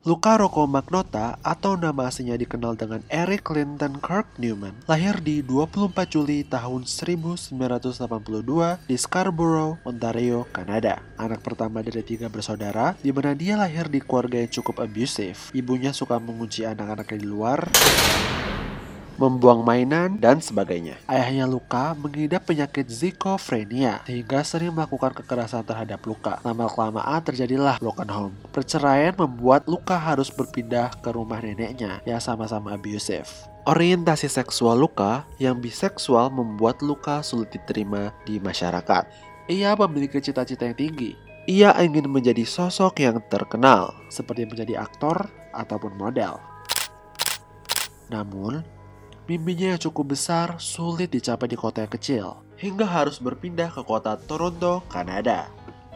Luca Rocco Magnotta atau nama aslinya dikenal dengan Eric Clinton Kirk Newman lahir di 24 Juli tahun 1982 di Scarborough, Ontario, Kanada. Anak pertama dari tiga bersaudara, di mana dia lahir di keluarga yang cukup abusive. Ibunya suka mengunci anak-anaknya di luar, membuang mainan, dan sebagainya. Ayahnya Luka mengidap penyakit zikofrenia sehingga sering melakukan kekerasan terhadap Luka. Lama-kelamaan terjadilah broken home. Perceraian membuat Luka harus berpindah ke rumah neneknya yang sama-sama abusive. Orientasi seksual Luka yang biseksual membuat Luka sulit diterima di masyarakat. Ia memiliki cita-cita yang tinggi. Ia ingin menjadi sosok yang terkenal, seperti menjadi aktor ataupun model. Namun, Mimpinya yang cukup besar sulit dicapai di kota yang kecil, hingga harus berpindah ke kota Toronto, Kanada.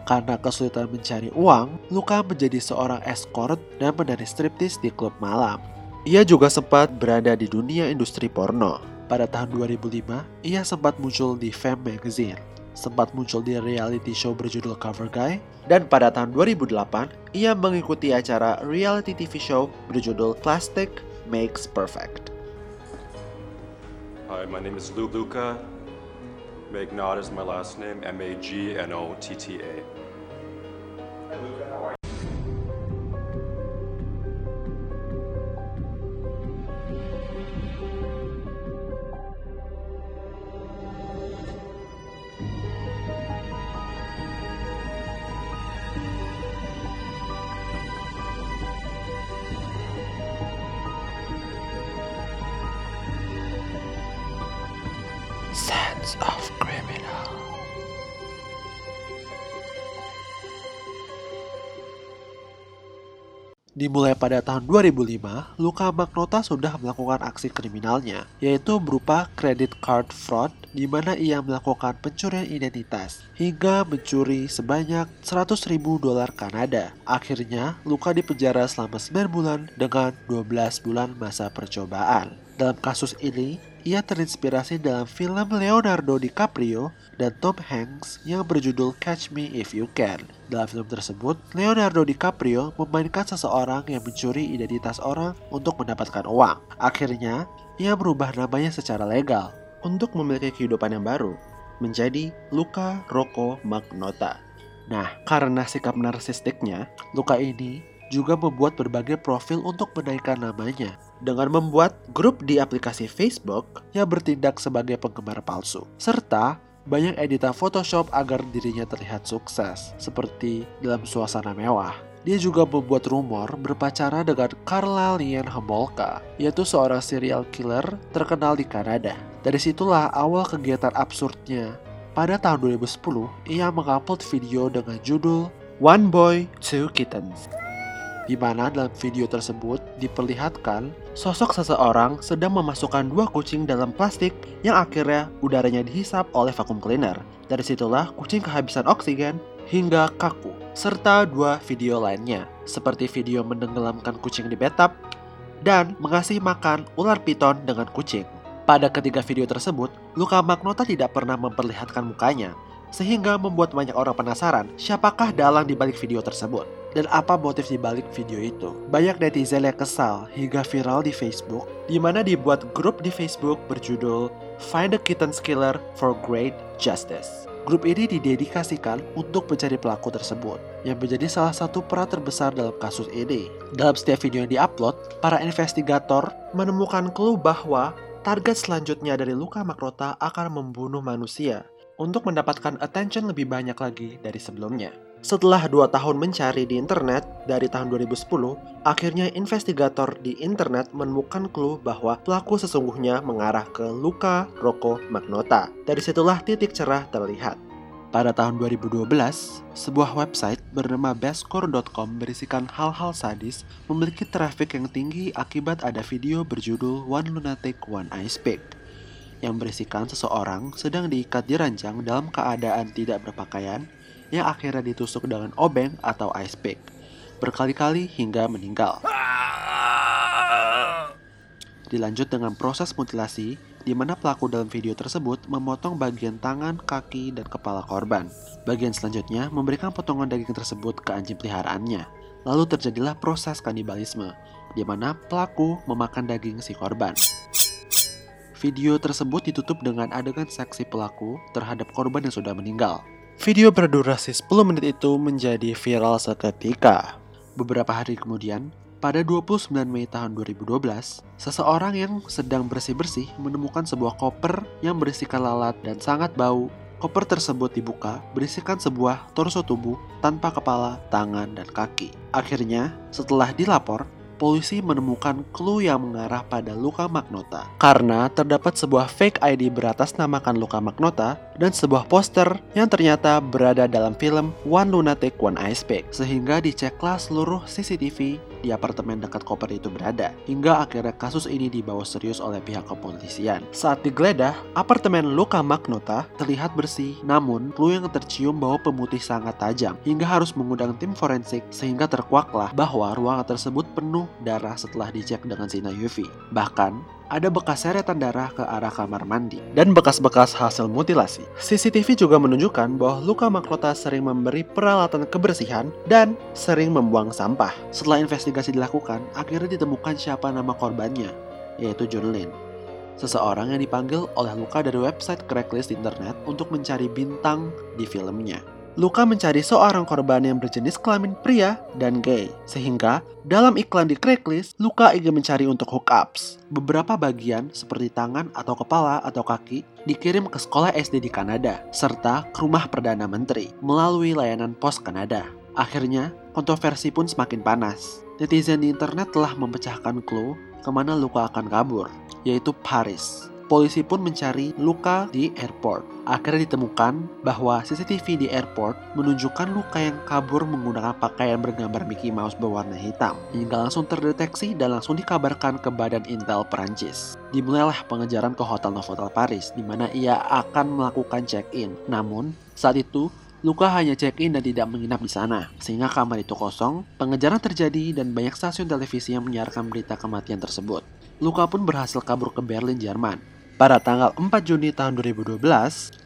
Karena kesulitan mencari uang, Luka menjadi seorang escort dan menari striptis di klub malam. Ia juga sempat berada di dunia industri porno. Pada tahun 2005, ia sempat muncul di Femme Magazine, sempat muncul di reality show berjudul Cover Guy, dan pada tahun 2008, ia mengikuti acara reality TV show berjudul Plastic Makes Perfect. Hi, my name is Lu Luca. Magnotta is my last name, M Of Criminal. Dimulai pada tahun 2005, Luka Magnotta sudah melakukan aksi kriminalnya, yaitu berupa credit card fraud di mana ia melakukan pencurian identitas hingga mencuri sebanyak 100 ribu dolar Kanada. Akhirnya, Luka dipenjara selama 9 bulan dengan 12 bulan masa percobaan. Dalam kasus ini, ia terinspirasi dalam film Leonardo DiCaprio dan Tom Hanks yang berjudul Catch Me If You Can. Dalam film tersebut, Leonardo DiCaprio memainkan seseorang yang mencuri identitas orang untuk mendapatkan uang. Akhirnya, ia merubah namanya secara legal untuk memiliki kehidupan yang baru menjadi Luca Rocco Magnotta. Nah, karena sikap narsistiknya, Luca ini juga membuat berbagai profil untuk menaikkan namanya dengan membuat grup di aplikasi Facebook yang bertindak sebagai penggemar palsu, serta banyak editan Photoshop agar dirinya terlihat sukses, seperti dalam suasana mewah. Dia juga membuat rumor berpacaran dengan Carla Lian Homolka, yaitu seorang serial killer terkenal di Kanada. Dari situlah awal kegiatan absurdnya. Pada tahun 2010, ia mengupload video dengan judul One Boy, Two Kittens di mana dalam video tersebut diperlihatkan sosok seseorang sedang memasukkan dua kucing dalam plastik yang akhirnya udaranya dihisap oleh vacuum cleaner. Dari situlah kucing kehabisan oksigen hingga kaku, serta dua video lainnya, seperti video menenggelamkan kucing di bathtub dan mengasih makan ular piton dengan kucing. Pada ketiga video tersebut, Luka Magnotta tidak pernah memperlihatkan mukanya, sehingga membuat banyak orang penasaran siapakah dalang di balik video tersebut dan apa motif di balik video itu. Banyak netizen yang kesal hingga viral di Facebook, di mana dibuat grup di Facebook berjudul Find the Kitten Killer for Great Justice. Grup ini didedikasikan untuk mencari pelaku tersebut, yang menjadi salah satu peran terbesar dalam kasus ini. Dalam setiap video yang diupload, para investigator menemukan clue bahwa target selanjutnya dari Luka Makrota akan membunuh manusia untuk mendapatkan attention lebih banyak lagi dari sebelumnya. Setelah dua tahun mencari di internet dari tahun 2010, akhirnya investigator di internet menemukan clue bahwa pelaku sesungguhnya mengarah ke Luka Rocco Magnotta. Dari situlah titik cerah terlihat. Pada tahun 2012, sebuah website bernama bestcore.com berisikan hal-hal sadis memiliki traffic yang tinggi akibat ada video berjudul One Lunatic One Eye Speak yang berisikan seseorang sedang diikat di ranjang dalam keadaan tidak berpakaian yang akhirnya ditusuk dengan obeng atau ice pick berkali-kali hingga meninggal. Dilanjut dengan proses mutilasi, di mana pelaku dalam video tersebut memotong bagian tangan, kaki, dan kepala korban. Bagian selanjutnya memberikan potongan daging tersebut ke anjing peliharaannya. Lalu terjadilah proses kanibalisme, di mana pelaku memakan daging si korban. Video tersebut ditutup dengan adegan seksi pelaku terhadap korban yang sudah meninggal. Video berdurasi 10 menit itu menjadi viral seketika. Beberapa hari kemudian, pada 29 Mei tahun 2012, seseorang yang sedang bersih-bersih menemukan sebuah koper yang berisikan lalat dan sangat bau. Koper tersebut dibuka, berisikan sebuah torso tubuh tanpa kepala, tangan, dan kaki. Akhirnya, setelah dilapor, polisi menemukan clue yang mengarah pada Luka Magnota. Karena terdapat sebuah fake ID beratasnamakan Luka Magnota dan sebuah poster yang ternyata berada dalam film One Lunatic One Ice Pick. Sehingga diceklah seluruh CCTV di apartemen dekat koper itu berada. Hingga akhirnya kasus ini dibawa serius oleh pihak kepolisian. Saat digeledah, apartemen Luka Magnota terlihat bersih, namun clue yang tercium bau pemutih sangat tajam hingga harus mengundang tim forensik sehingga terkuaklah bahwa ruangan tersebut penuh darah setelah dicek dengan sinar UV. Bahkan, ada bekas seretan darah ke arah kamar mandi dan bekas-bekas hasil mutilasi. CCTV juga menunjukkan bahwa Luka Maklota sering memberi peralatan kebersihan dan sering membuang sampah. Setelah investigasi dilakukan, akhirnya ditemukan siapa nama korbannya, yaitu John Lin. Seseorang yang dipanggil oleh Luka dari website Craigslist internet untuk mencari bintang di filmnya. Luka mencari seorang korban yang berjenis kelamin pria dan gay. Sehingga, dalam iklan di Craigslist, Luka ingin mencari untuk hookups. Beberapa bagian seperti tangan atau kepala atau kaki dikirim ke sekolah SD di Kanada, serta ke rumah Perdana Menteri melalui layanan pos Kanada. Akhirnya, kontroversi pun semakin panas. Netizen di internet telah memecahkan clue ke mana Luka akan kabur, yaitu Paris. Polisi pun mencari Luka di airport. Akhirnya ditemukan bahwa CCTV di airport menunjukkan Luka yang kabur menggunakan pakaian bergambar Mickey Mouse berwarna hitam. Hingga langsung terdeteksi dan langsung dikabarkan ke Badan Intel Perancis. Dimulailah pengejaran ke Hotel Novotel Paris, di mana ia akan melakukan check-in. Namun, saat itu Luka hanya check-in dan tidak menginap di sana, sehingga kamar itu kosong. Pengejaran terjadi dan banyak stasiun televisi yang menyiarkan berita kematian tersebut. Luka pun berhasil kabur ke Berlin, Jerman. Pada tanggal 4 Juni tahun 2012,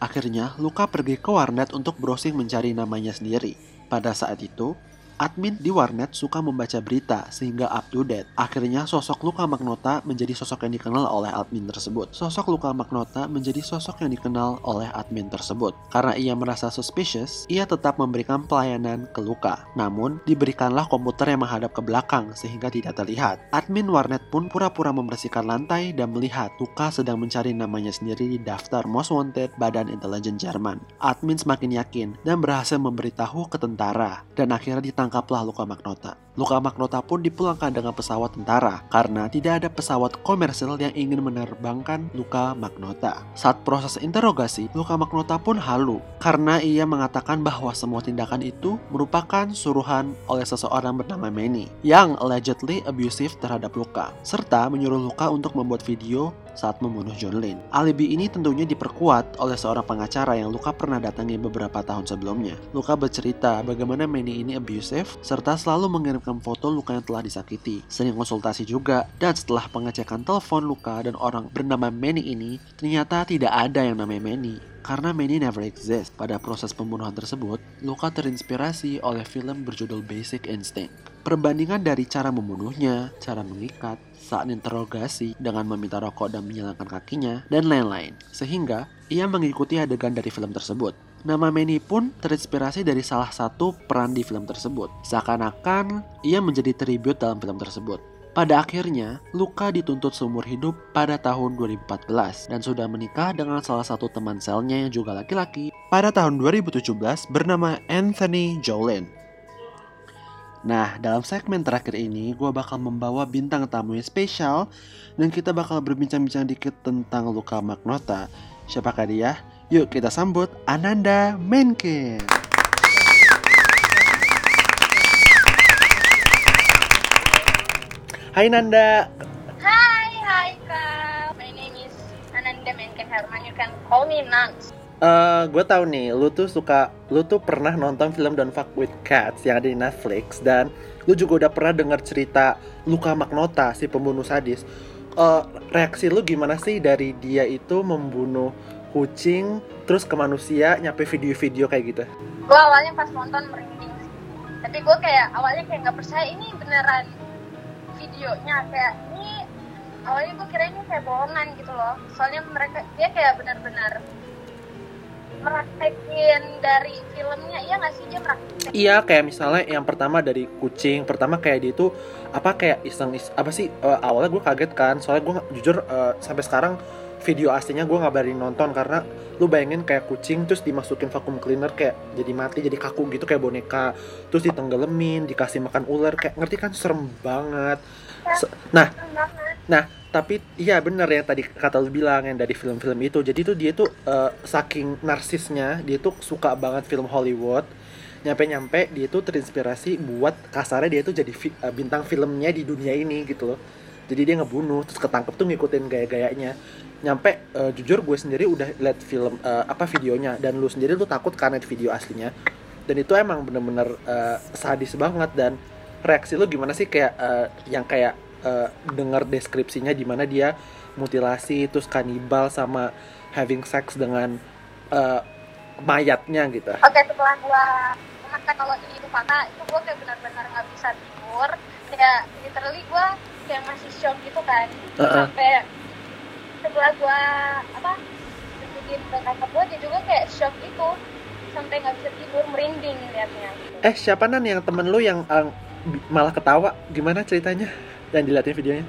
akhirnya Luka pergi ke warnet untuk browsing mencari namanya sendiri. Pada saat itu, admin di warnet suka membaca berita sehingga up to date. Akhirnya sosok Luka Magnota menjadi sosok yang dikenal oleh admin tersebut. Sosok Luka Magnota menjadi sosok yang dikenal oleh admin tersebut. Karena ia merasa suspicious, ia tetap memberikan pelayanan ke Luka. Namun, diberikanlah komputer yang menghadap ke belakang sehingga tidak terlihat. Admin warnet pun pura-pura membersihkan lantai dan melihat Luka sedang mencari namanya sendiri di daftar Most Wanted Badan Intelijen Jerman. Admin semakin yakin dan berhasil memberitahu ke tentara dan akhirnya ditangkap ditangkaplah Luka Magnota. Luka Magnota pun dipulangkan dengan pesawat tentara karena tidak ada pesawat komersil yang ingin menerbangkan Luka Magnota. Saat proses interogasi, Luka Magnota pun halu karena ia mengatakan bahwa semua tindakan itu merupakan suruhan oleh seseorang bernama Manny yang allegedly abusive terhadap Luka serta menyuruh Luka untuk membuat video saat membunuh John Lane. Alibi ini tentunya diperkuat oleh seorang pengacara yang Luka pernah datangi beberapa tahun sebelumnya. Luka bercerita bagaimana Manny ini abusive serta selalu mengirimkan foto Luka yang telah disakiti. Sering konsultasi juga dan setelah pengecekan telepon Luka dan orang bernama Manny ini, ternyata tidak ada yang namanya Manny karena Manny never exist. Pada proses pembunuhan tersebut, Luka terinspirasi oleh film berjudul Basic Instinct. Perbandingan dari cara membunuhnya, cara mengikat, saat interogasi dengan meminta rokok dan menyalakan kakinya, dan lain-lain. Sehingga, ia mengikuti adegan dari film tersebut. Nama Manny pun terinspirasi dari salah satu peran di film tersebut. Seakan-akan ia menjadi tribute dalam film tersebut. Pada akhirnya, Luka dituntut seumur hidup pada tahun 2014 dan sudah menikah dengan salah satu teman selnya yang juga laki-laki pada tahun 2017 bernama Anthony Jolin. Nah, dalam segmen terakhir ini, gue bakal membawa bintang tamu yang spesial dan kita bakal berbincang-bincang dikit tentang Luka Magnota. Siapakah dia? Yuk kita sambut Ananda Menke. Hai Nanda. Hi, hi Kak. My name is Ananda Menken Herman. You can call me Nans. Eh, gue tahu nih, lu tuh suka, lu tuh pernah nonton film Don't Fuck With Cats yang ada di Netflix dan lu juga udah pernah dengar cerita Luka Magnota si pembunuh sadis. Eh, reaksi lu gimana sih dari dia itu membunuh kucing terus ke manusia nyampe video-video kayak gitu? Gue awalnya pas nonton merinding tapi gue kayak awalnya kayak nggak percaya ini beneran videonya kayak ini awalnya gue kira ini kayak bohongan gitu loh soalnya mereka dia kayak benar-benar meraktekin dari filmnya iya nggak sih dia meraktekin Iya kayak misalnya yang pertama dari kucing pertama kayak dia itu apa kayak iseng is apa sih eh, awalnya gue kaget kan soalnya gue jujur eh, sampai sekarang video aslinya gue nggak berani nonton karena lu bayangin kayak kucing terus dimasukin vacuum cleaner kayak jadi mati jadi kaku gitu kayak boneka. Terus ditenggelamin dikasih makan ular kayak ngerti kan serem banget. Se- nah banget tapi iya bener ya tadi kata lu bilang yang dari film-film itu. Jadi tuh dia tuh eh, saking narsisnya dia tuh suka banget film Hollywood. Nyampe-nyampe dia tuh terinspirasi buat kasarnya dia tuh jadi fi- eh, bintang filmnya di dunia ini gitu loh. Jadi dia ngebunuh terus ketangkep tuh ngikutin gaya-gayanya. Nyampe eh, jujur gue sendiri udah liat film eh, apa videonya. Dan lu sendiri lu takut liat video aslinya. Dan itu emang bener-bener eh, sadis banget. Dan reaksi lu gimana sih? Kayak eh, yang kayak eh, dengar deskripsinya di mana dia mutilasi terus kanibal sama having sex dengan eh, mayatnya gitu Oke setelah gua mengatakan kalau ini itu fakta, itu gua kayak benar-benar nggak bisa tidur. Kayak literally gua kayak masih shock gitu kan. Heeh. Sampai setelah gua apa ke kakak gua, dia juga kayak shock itu sampai nggak bisa tidur, merinding liatnya. Gitu. eh siapa nan yang temen lu yang bi- malah ketawa gimana ceritanya yang dilihatin videonya?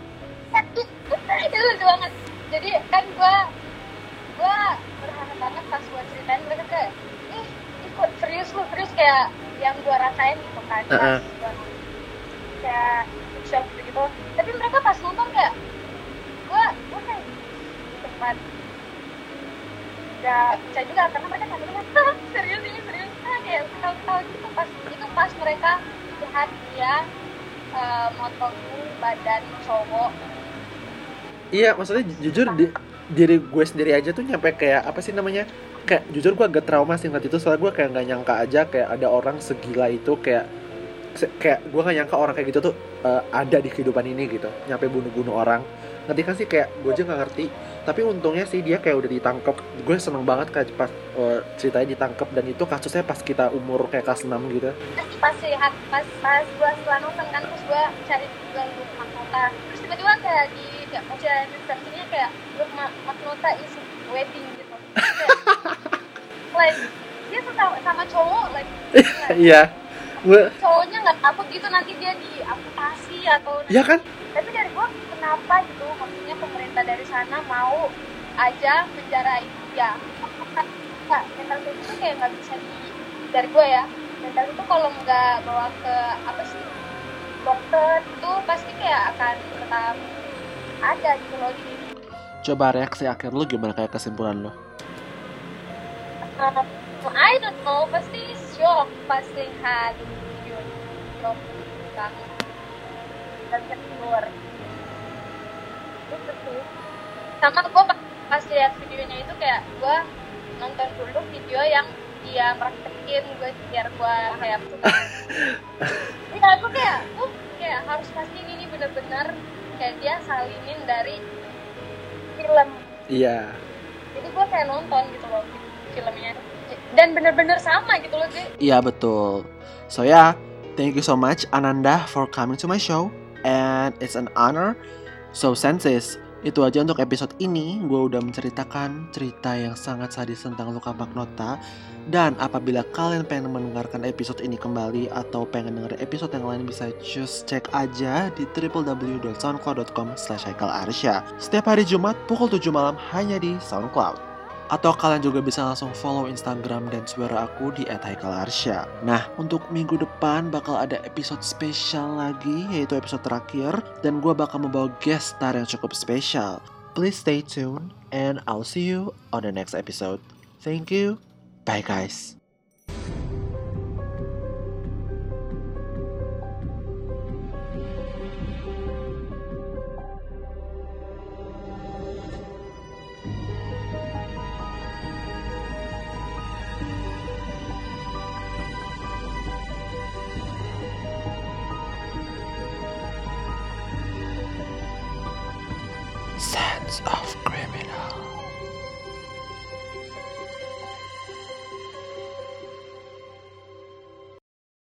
Itu lucu banget. Jadi kan gua gua berharap banget pas gua ceritain mereka kayak ih ikut serius lu? Serius kayak yang gua rasain gitu kan Heeh. gua kayak shock gitu tapi mereka pas nonton kayak gua gua kayak di tempat gak percaya juga karena mereka kan "Hah, serius ini serius ah, kayak ketawa-ketawa gitu. Pas itu pas mereka lihat dia motongin badan cowok Iya, maksudnya ju- jujur di, diri gue sendiri aja tuh nyampe kayak apa sih namanya? Kayak jujur gue agak trauma sih ngeliat itu soalnya gue kayak nggak nyangka aja kayak ada orang segila itu kayak kayak gue nggak nyangka orang kayak gitu tuh eh, ada di kehidupan ini gitu, nyampe bunuh-bunuh orang. Ngerti kan sih kayak gue aja nggak ngerti. Tapi untungnya sih dia kayak udah ditangkap. Gue seneng banget kayak pas eh, ceritanya ditangkap dan itu kasusnya pas kita umur kayak kelas 6 gitu. pas lihat pas pas gua setelah nonton kan terus gua cari juga look Maknota terus tiba-tiba kayak di ya baca deskripsinya kayak look Ma- Maknota is waiting gitu Kayak, like dia tuh sama, sama cowok like Iya. Gue cowoknya nggak takut gitu nanti dia diamputasi atau ya kan? tapi dari gua kenapa gitu? Maksudnya pemerintah dari sana mau aja menjarai dia. Nggak mental kayak gitu kayak nggak bisa di dari gua ya. Mental itu kalau nggak bawa ke apa sih dokter itu pasti kayak akan tetap ada gitu loh di Coba reaksi akhir lu gimana kayak kesimpulan lu? uh, I don't know. Pasti shock pas lihat video itu kan dan tidur itu sih sama gue pas lihat videonya itu kayak gue nonton dulu video yang dia meraktekin gue biar gue kayak iya gue kayak gue kayak harus pastiin ini bener-bener kayak dia salinin dari film Iya. jadi gue kayak nonton gitu loh filmnya dan bener-bener sama gitu loh Ji. Iya betul. So ya, thank you so much Ananda for coming to my show and it's an honor. So senses, itu aja untuk episode ini. Gue udah menceritakan cerita yang sangat sadis tentang Luka Magnota. Dan apabila kalian pengen mendengarkan episode ini kembali atau pengen denger episode yang lain bisa just cek aja di www.soundcloud.com slash Setiap hari Jumat pukul 7 malam hanya di SoundCloud. Atau kalian juga bisa langsung follow Instagram dan suara aku di @haikalarsya. Nah, untuk minggu depan bakal ada episode spesial lagi, yaitu episode terakhir, dan gue bakal membawa guest star yang cukup spesial. Please stay tuned, and I'll see you on the next episode. Thank you. Bye guys.